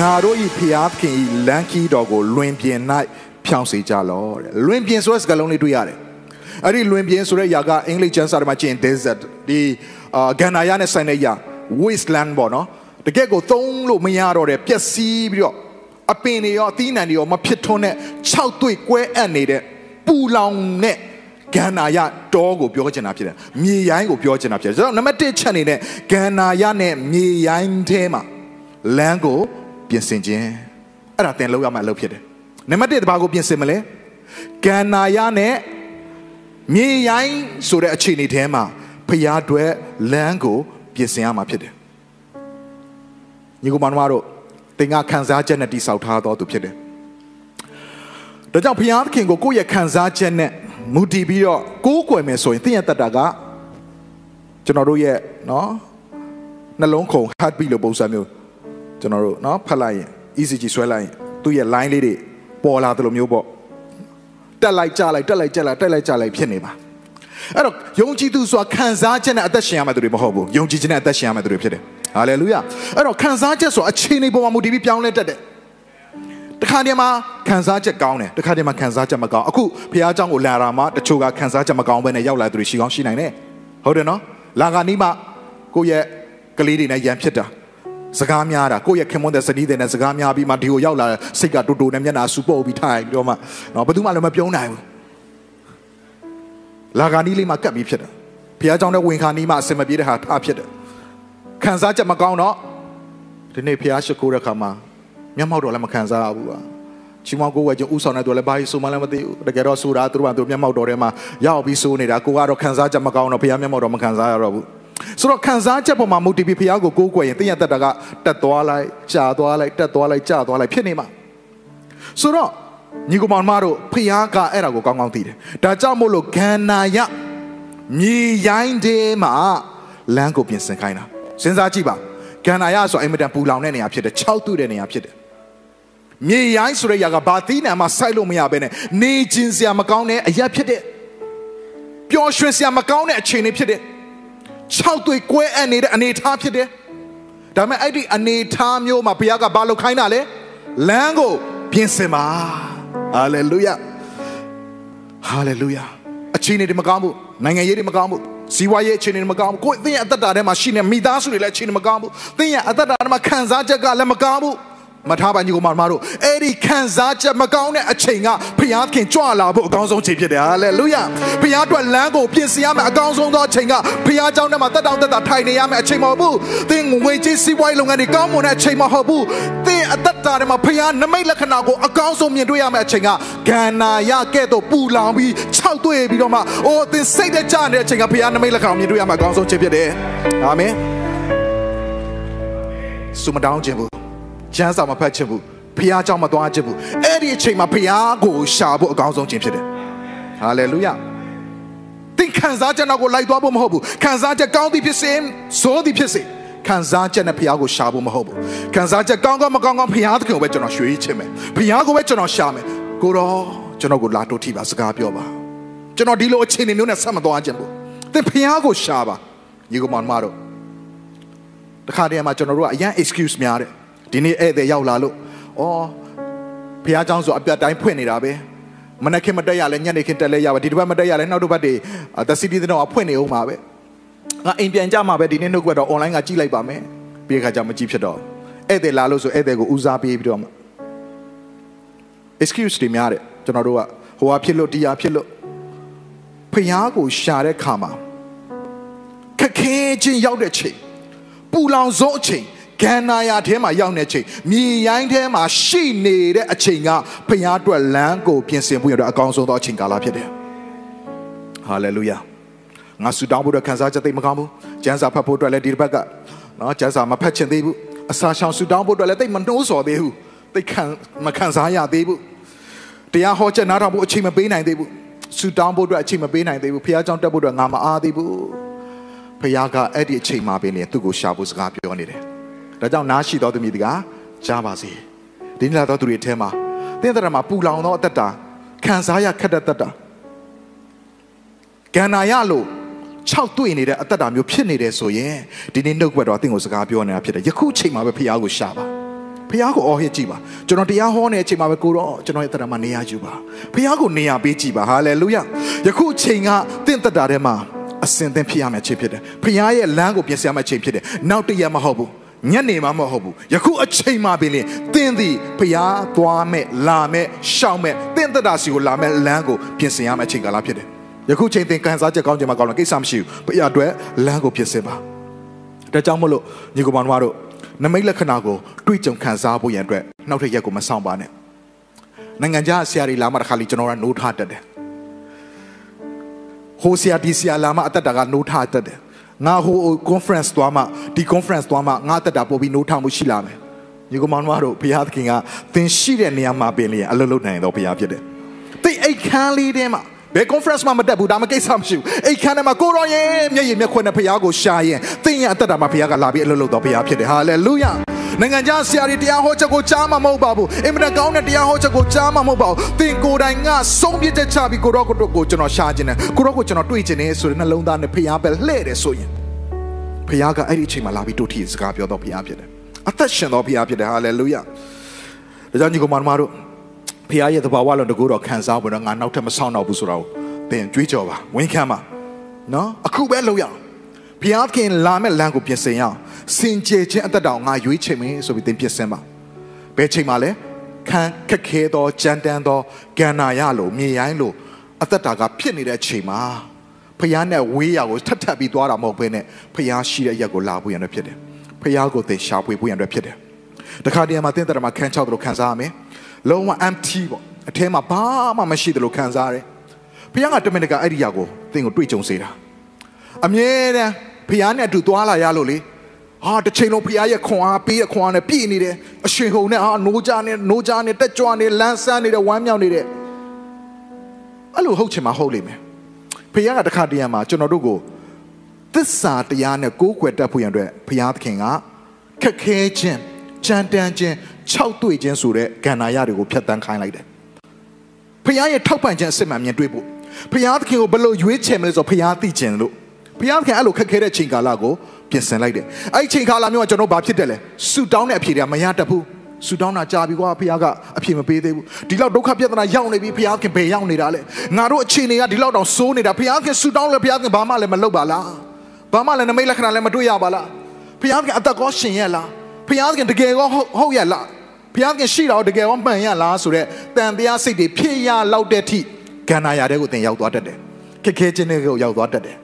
ငါတို့ဤဖျားသခင်ဤလန်ကီတော်ကိုလွင်ပြင်၌ဖြောင်းစေကြလောတဲ့လွင်ပြင်ဆိုတဲ့စကားလုံးလေးတွေ့ရတယ်အဲ့ဒီလွင်ပြင်ဆိုတဲ့ຢာကအင်္ဂလိပ်ကျမ်းစာထဲမှာကျင် desert ဒီအာဂန္နာယနဲ့ဆိုင်တဲ့ຢာ wasteland ပေါ့နော်တကယ့်ကိုသုံးလို့မရတော့တဲ့ပျက်စီးပြီးတော့အပင်တွေရောအသီးနှံတွေရောမဖြစ်ထွန်းတဲ့6တွေ့ကွဲအပ်နေတဲ့ပူလောင်တဲ့ဂန္နာယတောကိုပြောချင်တာဖြစ်တယ်မြေရိုင်းကိုပြောချင်တာဖြစ်တယ်ဆိုတော့နံပါတ်1ချက်အနေနဲ့ဂန္နာယနဲ့မြေရိုင်းထဲမှာလမ်းကို ပြင်ဆင်ခြင်းအဲ့ဒါသင်လုပ်ရမယ့်အလုပ်ဖြစ်တယ်နံပါတ်1တပါးကိုပြင်ဆင်မလဲကန္နာယနဲ့မြေရိုင်းဆိုတဲ့အခြေအနေထဲမှာဖျားတွေလမ်းကိုပြင်ဆင်ရမှာဖြစ်တယ်ညီကောင်မတို့သင်ကခံစားချက်နဲ့တိဆောက်ထားတော်သူဖြစ်တယ်ဒါကြောင့်ဘုရားသခင်ကိုကိုယ့်ရဲ့ခံစားချက်နဲ့မူတည်ပြီးတော့ကိုးကွယ်မယ်ဆိုရင်သင်ရဲ့တတ်တာကကျွန်တော်တို့ရဲ့နော်နှလုံးခုန် heartbeat လို့ပုံစံမျိုး ကျွန်တော်တို့เนาะဖတ်လိုက်ရင် ECG ဆွဲလိုက်ရင်သူ့ရဲ့ line လေးတွေပေါ်လာတယ်လို့မျိုးပေါ့တက်လိုက်ကြလိုက်တက်လိုက်ကြလိုက်တက်လိုက်ကြလိုက်ဖြစ်နေပါအဲ့တော့ယုံကြည်သူဆိုတာခံစားချက်နဲ့အသက်ရှင်ရမယ့်သူတွေမဟုတ်ဘူးယုံကြည်ခြင်းနဲ့အသက်ရှင်ရမယ့်သူတွေဖြစ်တယ်ဟာလေလုယာအဲ့တော့ခံစားချက်ဆိုအခြေအနေပေါ်မှာမူတည်ပြီးပြောင်းလဲတတ်တယ်တခါတည်းမှာခံစားချက်ကောင်းတယ်တခါတည်းမှာခံစားချက်မကောင်းအခုဘုရားเจ้าကိုလာတာမှာတချို့ကခံစားချက်မကောင်းဘဲနဲ့ရောက်လာသူတွေရှိကောင်းရှိနိုင်တယ်ဟုတ်တယ်နော်လာကနီးမှကိုယ့်ရဲ့ကလေးတွေနဲ့ရန်ဖြစ်တာ စကားများတာကိုယ့်ရဲ့ခင်မွန်းတဲ့ဇနီးတဲ့နဲ့စကားများပြီးမှဒီကိုရောက်လာစိတ်ကတူတူနဲ့မျက်နှာစူပုတ်ပြီးထိုင်ပြီးတော့မှနော်ဘယ်သူမှလည်းမပြုံးနိုင်ဘူးလာဂာနီးလေးမှကတ်ပြီးဖြစ်တယ်ဘုရားကျောင်းတဲ့ဝင်ခါနီးမှအစင်မပြေတဲ့ဟာထားဖြစ်တယ်ခံစားချက်မကောင်းတော့ဒီနေ့ဘုရားရှိခိုးတဲ့ခါမှာမျက်မှောက်တော့လည်းမခံစားရဘူးပါချီမောင်ကိုဝဲကျဥဆောင်တဲ့သူလည်းဘာကြီးဆိုမှလည်းမသိဘူးတကယ်တော့ဆိုတာသူတို့ကသူမျက်မှောက်တော်ထဲမှာရောက်ပြီးဆိုနေတာကိုကတော့ခံစားချက်မကောင်းတော့ဘုရားမျက်မှောက်တော့မခံစားရတော့ဘူး ဆိုတော့ခံစားချက်ပေါ်မှာမူတည်ပြီးဖះကိုကိုးကွယ်ရင်တင်းရတတ်တာကတက်သွားလိုက်ကြာသွားလိုက်တက်သွားလိုက်ကြာသွားလိုက်ဖြစ်နေမှာဆိုတော့ညီကောင်မတို့ဖះကအဲ့ဒါကိုကောင်းကောင်းသိတယ်ဒါကြောင့်မို့လို့ဂန္နာယမြေရိုင်းတဲမှာလမ်းကိုပြင်ဆင်ခိုင်းတာစဉ်းစားကြည့်ပါဂန္နာယဆိုအင်မတန်ပူလောင်တဲ့နေရာဖြစ်တယ်၆တုတဲ့နေရာဖြစ်တယ်မြေရိုင်းဆိုတဲ့ຢာကဘာသီးနံမှာစိုက်လို့မရဘဲနဲ့နေခြင်းစရာမကောင်းတဲ့အရာဖြစ်တယ်ပျော်ရွှင်စရာမကောင်းတဲ့အခြေအနေဖြစ်တယ် 6တွေ့ကွဲအပ်နေတဲ့အနေထားဖြစ်တယ်။ဒါပေမဲ့အဲ့ဒီအနေထားမျိုးမှာဘုရားကဘာလုပ်ခိုင်းတာလဲ။လမ်းကိုပြင်ဆင်ပါ။ဟာလေလုယာ။ဟာလေလုယာ။အခြေအနေတွေမကောင်းဘူး။နိုင်ငံရေးတွေမကောင်းဘူး။စီးပွားရေးအခြေအနေတွေမကောင်းဘူး။ကိုယ်သင်ရဲ့အသက်တာထဲမှာရှိနေမိသားစုတွေလည်းအခြေအနေမကောင်းဘူး။သင်ရဲ့အသက်တာထဲမှာခံစားချက်ကလည်းမကောင်းဘူး။ မထားပါညီကောင်မတို့အဲ့ဒီခံစားချက်မကောင်းတဲ့အချိန်ကဘုရားခင်ကြွလာဖို့အကောင်းဆုံးချိန်ဖြစ်တယ်ဟာလေလုယာဘုရားအတွက်လမ်းကိုပြင်ဆင်ရမယ်အကောင်းဆုံးသောအချိန်ကဘုရားကြောင့်ထဲမှာတက်တောင့်တက်တာထိုင်နေရမယ်အချိန်မဟုတ်ဘူးသင်ငွေကြေးစီးပွားရေးလုပ်ငန်းတွေကောင်းမွန်တဲ့အချိန်မဟုတ်ဘူးသင်အသက်တာထဲမှာဘုရားနမိတ်လက္ခဏာကိုအကောင်းဆုံးမြင်တွေ့ရမယ်အချိန်ကဂန္နာယကဲ့သို့ပူလောင်ပြီးခြောက်တွေ့ပြီးတော့မှအိုးသင်စိတ်နဲ့ကြနေတဲ့အချိန်ကဘုရားနမိတ်လက္ခဏာမြင်တွေ့ရမယ်အကောင်းဆုံးချိန်ဖြစ်တယ်အာမင်ဆုမတောင်းခြင်းဘူး ကျမ်းစာမဖတ်ခြင်းဘူးဖះเจ้าမသွားခြင်းဘူးအဲ့ဒီအချိန်မှာဖះကိုရှာဖို့အကောင်းဆုံးခြင်းဖြစ်တယ်ဟာလေလုယာသင်ခံစားချက်နောက်ကိုလိုက်သွားဖို့မဟုတ်ဘူးခံစားချက်ကောင်းသည်ဖြစ်စေဆိုးသည်ဖြစ်စေခံစားချက်နဲ့ဖះကိုရှာဖို့မဟုတ်ဘူးခံစားချက်ကောင်းကောင်းမကောင်းကောင်းဖះသခင်ကိုပဲကျွန်တော်ရွှေ့ချင်မယ်ဖះကိုပဲကျွန်တော်ရှာမယ်ကိုတော့ကျွန်တော်ကိုလာတို့ထိပါစကားပြောပါကျွန်တော်ဒီလိုအခြေအနေမျိုးနဲ့ဆက်မသွားခြင်းဘူးသင်ဖះကိုရှာပါညီကောင်မတို့တခါတည်းမှာကျွန်တော်တို့ကအရန် excuse များတယ် ဒီနေ့ဧည့်သည်ရောက်လာလို့အော်ဖះเจ้าဆိုအပြတ်တိုင်းဖွင့်နေတာပဲမနက်ခင်းမတက်ရလဲညနေခင်းတက်လဲရပါဒီတစ်ပတ်မတက်ရလဲနောက်တစ်ပတ်တွေသစီတီတော့ဖွင့်နေအောင်ပါပဲငါအိမ်ပြန်ကြမှာပဲဒီနေ့နှုတ်ကတော့ online ကကြည့်လိုက်ပါမယ်ပြီးခါကျမကြည့်ဖြစ်တော့ဧည့်သည်လာလို့ဆိုဧည့်သည်ကိုဦးစားပေးပြီးတော့ excuse တွေများတယ်ကျွန်တော်တို့ကဟိုဟာဖြစ်လို့တရားဖြစ်လို့ဖះကိုရှာတဲ့ခါမှာခက်ခဲချင်းရောက်တဲ့ချိန်ပူလောင်ဆုံးအချိန် ဂန္နာယာထဲမှာရောက်နေချိန်မြေရိုင်းထဲမှာရှိနေတဲ့အချိန်ကဖခင်အတွက်လမ်းကိုပြင်ဆင်ဖို့ရတဲ့အကောင်းဆုံးသောအချိန်ကာလဖြစ်တယ်။ဟာလေလုယာ။ငါဆူတောင်းဖို့အတွက်ခံစားချက်သိမကောင်းဘူး။ကျမ်းစာဖတ်ဖို့အတွက်လည်းဒီတစ်ပတ်ကနော်ကျမ်းစာမဖတ်ချင်သေးဘူး။အစာရှောင်ဆူတောင်းဖို့အတွက်လည်းတိတ်မနှိုးဆော်သေးဘူးတိတ်ခံမခံစားရသေးဘူးတရားဟောချက်နားထောင်ဖို့အချိန်မပေးနိုင်သေးဘူးဆူတောင်းဖို့အတွက်အချိန်မပေးနိုင်သေးဘူးဖခင်ကြောင့်တက်ဖို့အတွက်ငါမအားသေးဘူးဖခင်ကအဲ့ဒီအချိန်မှာပင်လေသူ့ကိုရှာဖို့စကားပြောနေတယ် ဒါကြောင့်နားရှိတော်သူမြည်တကားကြားပါစေဒီနေ့လာတော်သူတွေထဲမှာတင်းတရမှာပူလောင်သောအသက်တာခံစားရခက်တဲ့သက်တာကန္နာရလို့6တွေ့နေတဲ့အသက်တာမျိုးဖြစ်နေတယ်ဆိုရင်ဒီနေ့နှုတ်ဘက်တော့အသင်ကိုစကားပြောနေတာဖြစ်တယ်ယခုချိန်မှာပဲဖခင်ကိုရှာပါဖះကိုအော်ဟစ်ကြည့်ပါကျွန်တော်တရားဟောနေတဲ့အချိန်မှာပဲကိုတော့ကျွန်တော်ရဲ့တရားမှာနေရာယူပါဖះကိုနေရာပေးကြည့်ပါဟာလေလုယယခုချိန်ကတင့်သက်တာထဲမှာအစင်သင်ဖြစ်ရမယ့်အချိန်ဖြစ်တယ်ဖះရဲ့လမ်းကိုပြင်ဆင်ရမယ့်အချိန်ဖြစ်တယ်နောက်တရမဟုတ်ဘူး ညနေမှမဟုတ်ဘူးယခုအချိန်မှပင်လင်သင်သည်ဖះသွားမဲ့လာမဲ့ရှောက်မဲ့တင့်သက်တာစီကိုလာမဲ့လမ်းကိုပြင်ဆင်ရမယ့်အချိန်ကာလဖြစ်တယ်ယခုချိန်သင်ကန်စားချက်ကောင်းခြင်းမကောင်းလို့ကိစ္စမရှိဘူးဖះအတွက်လမ်းကိုပြင်ဆင်ပါဒါကြောင့်မို့လို့ညီကောင်မတို့နမိတ်လက္ခဏာကိုတွေးကြုံခံစားဖို့ရန်အတွက်နောက်ထပ်ရက်ကိုမဆောင်ပါနဲ့နိုင်ငံခြားဆရာတွေလာမှတခါလီကျွန်တော်ကနိုးထားတတ်တယ်ဟိုဆရာဒီဆရာလာမှအသက်တာကနိုးထားတတ်တယ် ငါဟို conference သွားမှဒီ conference သွားမှငါအသက်တာပို့ပြီးနိုးထားမှုရှိလာမယ်ညီကောင်မတို့ဘုရားသခင်ကသင်ရှိတဲ့နေရာမှာပင်လျင်အလုပ်လုပ်နိုင်တော့ဘုရားဖြစ်တယ်တိတ်အိတ်ခမ်းလေးထဲမှာဘယ် conference မှမတက်ဘူးဒါမှကိစ္စမရှိဘူးအိတ်ခမ်းထဲမှာကိုရောရဲ့မျက်ရည်မျက်ခွန်းနဲ့ဘုရားကိုရှာရင်သင်ရဲ့အသက်တာမှာဘုရားကလာပြီးအလုပ်လုပ်တော့ဘုရားဖြစ်တယ်ဟာလေလုယာ နိုင်ငံခြားဆရာတွေတရားဟောချက်ကိုကြားမှာမဟုတ်ပါဘူးအင်မတန်ကောင်းတဲ့တရားဟောချက်ကိုကြားမှာမဟုတ်ပါဘူးသင်ကိုယ်တိုင်ကဆုံးဖြတ်ချက်ချပြီးကိုရောကိုကိုကျွန်တော်ရှာခြင်းနဲ့ကိုရောကိုကျွန်တော်တွေ့ခြင်းနဲ့ဆိုတဲ့နှလုံးသားနဲ့ဖရားပဲလှဲ့တယ်ဆိုရင်ဖရားကအဲ့ဒီအချိန်မှာလာပြီးတို့ထီစကားပြောတော့ဖရားဖြစ်တယ်အသက်ရှင်တော်ဖရားဖြစ်တယ်ဟာလေလုယာဒါကြောင့်ညီကောင်မတို့ဖရားရဲ့သဘာဝလုံးတကူတော့ခံစားဖို့တော့ငါနောက်ထပ်မဆောင်တော့ဘူးဆိုတော့သင်ကြွေးကြော်ပါဝန်ခံပါနော်အခုပဲလုပ်ရအောင်ဘုရားခင်လာမဲ့လမ်းကိုပြင်ဆင်ရအောင် စင်ကြယ်ခြင်းအသက်တောင်ငါရွေးချယ်မယ်ဆိုပြီးသင်ပြင်ဆင်ပါဘယ်ချိန်မှလဲခံခက်ခဲသောကြမ်းတမ်းသောကန္နာရလိုမြေရိုင်းလိုအသက်တာကဖြစ်နေတဲ့ချိန်မှာဖះနဲ့ဝေးရကိုထပ်ထပ်ပြီးသွားတာမဟုတ်ဘဲနဲ့ဖះရှိတဲ့ရက်ကိုလာဖို့ရန်ဖြစ်တယ်ဖះကိုသင်ရှာဖွေဖို့ရန်ဖြစ်တယ်တခါတည်းမှာသင်တရမှာခန်းချောက်တယ်လို့ခံစားရမယ်လုံးဝ empty ပေါ့အထဲမှာဘာမှမရှိတယ်လို့ခံစားရတယ်ဖះကတမင်တကာအဲ့ဒီယာကိုသင်ကိုတွေ့ကြုံစေတာအမြဲတမ်းဖះနဲ့အတူသွားလာရလို့လေ ဟာတစ်ချိန်လုံးဖះရဲ့ခွန်အားပေးတဲ့ခွန်အားနဲ့ပြည့်နေတယ်အရှင်ဟုန်နဲ့ဟာနိုးကြနဲ့နိုးကြနဲ့တက်ကြွနေလန်းဆန်းနေတဲ့ဝမ်းမြောက်နေတဲ့အဲ့လိုဟုတ်ချင်မှဟုတ်လိမ့်မယ်ဖះကတခါတည်းမှာကျွန်တော်တို့ကိုသစ္စာတရားနဲ့ကိုးကွယ်တတ်ဖို့ရန်အတွက်ဖះသခင်ကခက်ခဲခြင်းကြမ်းတမ်းခြင်းခြောက်တွေ့ခြင်းဆိုတဲ့ကဏ္ဍရတွေကိုဖျက်ဆီးခိုင်းလိုက်တယ်ဖះရဲ့ထောက်ပံ့ခြင်းအစစ်မှန်မြင်တွေ့ဖို့ဖះသခင်ကိုဘယ်လိုရွေးချယ်မလဲဆိုတော့ဖះသိခြင်းလို့ဖះသခင်အဲ့လိုခက်ခဲတဲ့ချိန်ကာလကို ပြင်ဆင်လိုက်တယ်အဲ့ဒီချိန်ကာလမျိုးကကျွန်တော်ဘာဖြစ်တယ်လဲဆူတောင်းတဲ့အဖြေတွေကမရတတ်ဘူးဆူတောင်းတာကြာပြီကွာဖះကအဖြေမပေးသေးဘူးဒီလောက်ဒုက္ခပြဿနာရောက်နေပြီဖះခင်ဘယ်ရောက်နေတာလဲငါတို့အခြေအနေကဒီလောက်တောင်ဆိုးနေတာဖះခင်ဆူတောင်းလဲဖះခင်ဘာမှလည်းမလုပ်ပါလားဘာမှလည်းနမိတ်လက္ခဏာလည်းမတွေ့ရပါလားဖះခင်အသက်ကောရှင်ရဲ့လားဖះခင်တကယ်ကောဟုတ်ရဲ့လားဖះခင်ရှိတော့တကယ်ကောမှန်ရလားဆိုတော့တန်တရားစိတ်တွေဖြစ်ရလောက်တဲ့ထိကန္နာရတဲ့ကိုသင်ရောက်သွားတတ်တယ်ခက်ခဲခြင်းတွေကိုရောက်သွားတတ်တယ်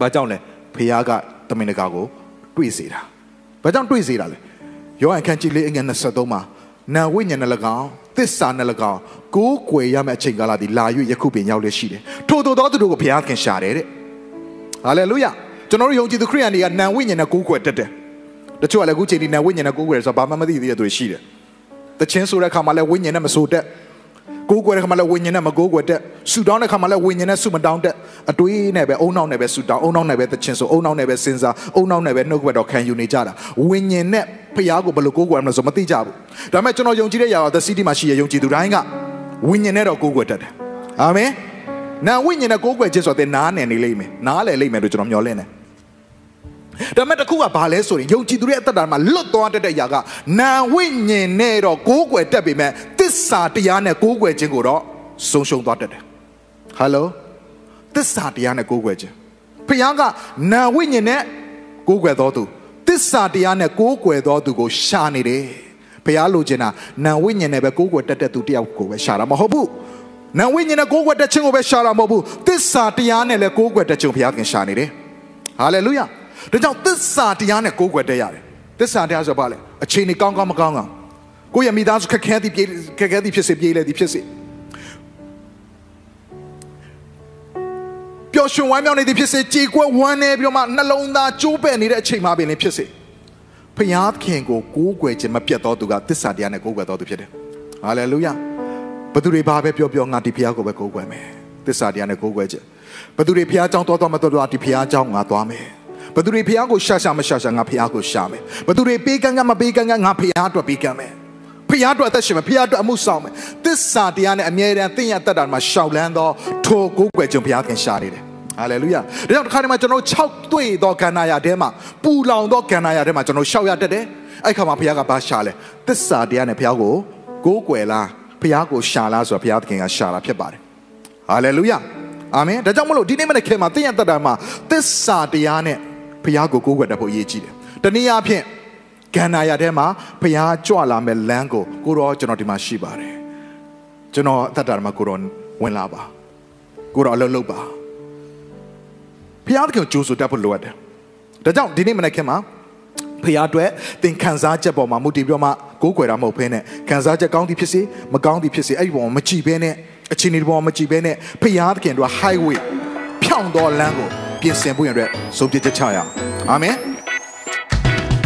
ဘာကြောင့်လဲဖះက တမင်တကာကိုတွေ့စေတာဘာကြောင့်တွေ့စေတာလဲယောဟန်ခန်းကြီးလေးအငယ်23မှာနာဝိညာဉ်နဲ့၎င်းသစ္စာနဲ့၎င်းကိုးကွယ်ရမယ့်အချိန်ကာလဒီလာ၍ယခုပင်ရောက်လက်ရှိတယ်ထို့သောသောသူတို့ကိုဘုရားခင်ရှာတယ်တဲ့ဟာလေလုယကျွန်တော်တို့ယုံကြည်သူခရိယန်တွေကနာဝိညာဉ်နဲ့ကိုးကွယ်တတ်တယ်တချို့ကလည်းအခုချိန်ဒီနာဝိညာဉ်နဲ့ကိုးကွယ်ဆိုတော့ဘာမှမသိသေးတဲ့သူတွေရှိတယ်တချင်းဆိုတဲ့အခါမှာလည်းဝိညာဉ်နဲ့မဆိုတတ် ကိုးကွယ်တဲ့ခါမှာလည်းဝိညာဉ်နဲ့မကိုးကွယ်တဲ့ဆူတောင်းတဲ့ခါမှာလည်းဝိညာဉ်နဲ့ဆူမတောင်းတဲ့အတွေးနဲ့ပဲအုံနောက်နဲ့ပဲဆူတောင်းအုံနောက်နဲ့ပဲတခြင်းဆိုအုံနောက်နဲ့ပဲစဉ်းစားအုံနောက်နဲ့ပဲနှုတ်ကပတ်တော်ခံယူနေကြတာဝိညာဉ်နဲ့ဖျားကိုဘယ်လိုကိုးကွယ်မလဲဆိုမသိကြဘူးဒါပေမဲ့ကျွန်တော်ယုံကြည်တဲ့ຢာတော့ The City မှာရှိရယုံကြည်သူတိုင်းကဝိညာဉ်နဲ့တော့ကိုးကွယ်တတ်တယ်အာမင်နာဝိညာဉ်နဲ့ကိုးကွယ်ခြင်းဆိုတဲ့နားနယ်နေလိမ့်မယ်နားလည်လိမ့်မယ်လို့ကျွန်တော်မျှော်လင့်တယ်ဒါပေမဲ့တခုကဘာလဲဆိုရင်ယုံကြည်သူရဲ့အသက်တာမှာလွတ်သွားတတ်တဲ့ຢာကနာဝိညာဉ်နဲ့တော့ကိုးကွယ်တတ်ပေမဲ့သ စ္စာတရားနဲ့ကိုးကွယ်ခြင်းကိုတော့ဆုံးရှုံးသွားတတ်တယ်ဟယ်လိုသစ္စာတရားနဲ့ကိုးကွယ်ခြင်းဖခင်ကနာဝိညာဉ်နဲ့ကိုးကွယ်တော်သူသစ္စာတရားနဲ့ကိုးကွယ်တော်သူကိုရှာနေတယ်ဖခင်လိုချင်တာနာဝိညာဉ်နဲ့ပဲကိုးကွယ်တတ်တဲ့သူတယောက်ကိုပဲရှာတာမဟုတ်ဘူးနာဝိညာဉ်နဲ့ကိုးကွယ်တတ်ခြင်းကိုပဲရှာတာမဟုတ်ဘူးသစ္စာတရားနဲ့လည်းကိုးကွယ်တတ်ခြင်းဖခင်ကရှာနေတယ်ဟာလေလုယာဒါကြောင့်သစ္စာတရားနဲ့ကိုးကွယ်တတ်ရတယ်သစ္စာတရားဆိုပါလေအချိန်ကြီးကောင်းကောင်းမကောင်းကောင်း ကိုယ့်ရဲ့မိသားစုခက်ခဲသည်ပြေးခက်ခဲသည်ဖြစ်စေပြေးလေသည်ဖြစ်စေပျော်ရွှင်ဝမ်းမြောက်နေသည်ဖြစ်စေကြေကွက်ဝမ်းနေပြီးတော့မှနှလုံးသားကျိုးပဲ့နေတဲ့အချိန်မှာပင်လည်းဖြစ်စေဖျားခင်ကိုကိုးကွယ်ခြင်းမပြတ်တော်သူကတစ္ဆာတရားနဲ့ကိုးကွယ်တော်သူဖြစ်တယ်ဟာလေလုယဘသူတွေဘာပဲပြောပြောငါဒီဖျားကိုပဲကိုးကွယ်မယ်တစ္ဆာတရားနဲ့ကိုးကွယ်ခြင်းဘသူတွေဖျားကြောင်းတော်တော်မတော်တော်ဒီဖျားကြောင်းငါသွားမယ်ဘသူတွေဖျားကိုရှာရှာမရှာရှာငါဖျားကိုရှာမယ်ဘသူတွေပေးကန်းကမပေးကန်းကငါဖျားအတွက်ပေးကန်းမယ် ဖျားအတွက်အသက်ရှင်မယ်ဖျားအတွက်အမှုဆောင်မယ်သစ္စာတရားနဲ့အမြဲတမ်းသင်ရတတ်တာမှာရှောက်လန်းသောထိုကိုးကွယ်ခြင်းဖျားခင်ရှာနေတယ်ဟာလေလုယာဒါကြောင့်တစ်ခါတည်းမှာကျွန်တော်6တွေ့သောကန္နာရထဲမှာပူလောင်သောကန္နာရထဲမှာကျွန်တော်ရှောက်ရတတ်တယ်အဲ့ခါမှာဘုရားကဘာရှာလဲသစ္စာတရားနဲ့ဘုရားကိုကိုးကွယ်လားဘုရားကိုရှာလားဆိုတော့ဘုရားသခင်ကရှာတာဖြစ်ပါတယ်ဟာလေလုယာအာမင်ဒါကြောင့်မလို့ဒီနေ့မနေ့ခင်မှာသင်ရတတ်တာမှာသစ္စာတရားနဲ့ဘုရားကိုကိုးကွယ်တတ်ဖို့အရေးကြီးတယ်တနည်းအားဖြင့် ကန္နာရထဲမှာဘုရားကြွလာမဲ့လမ်းကိုကိုတော့ကျွန်တော်ဒီမှာရှိပါတယ်ကျွန်တော်အသက်တာမှာကိုတော့ဝင်လာပါကိုတော့အလုပ်လုပ်ပါဖျားသခင်ကိုကြိုးဆိုတတ်ဖို့လိုအပ်တယ်။ဒါကြောင့်ဒီနေ့မနေ့ခင်မှာဖျားအတွက်သင်ခံစားချက်ပေါ်မှာမူတည်ပြီးတော့မှကိုးကွယ်တာမဟုတ်ဘဲနဲ့ခံစားချက်ကောင်းသည်ဖြစ်စေမကောင်းသည်ဖြစ်စေအဲ့ဒီပေါ်မှာမကြည့်ဘဲနဲ့အချိန်ဒီပေါ်မှာမကြည့်ဘဲနဲ့ဖျားသခင်တို့ highway ဖြောင်းတော်လမ်းကိုပြင်ဆင်ဖို့ရတဲ့ဆုံးဖြတ်ချက်ချရအောင်။အာမင်။